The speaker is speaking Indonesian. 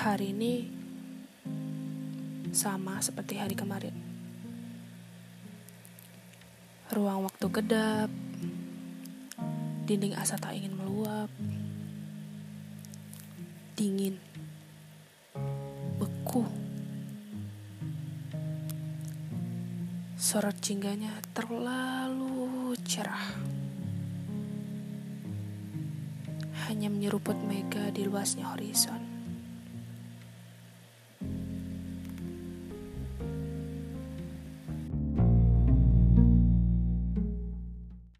hari ini sama seperti hari kemarin. Ruang waktu kedap, dinding asa tak ingin meluap, dingin, beku. Sorot jingganya terlalu cerah. Hanya menyeruput mega di luasnya horizon.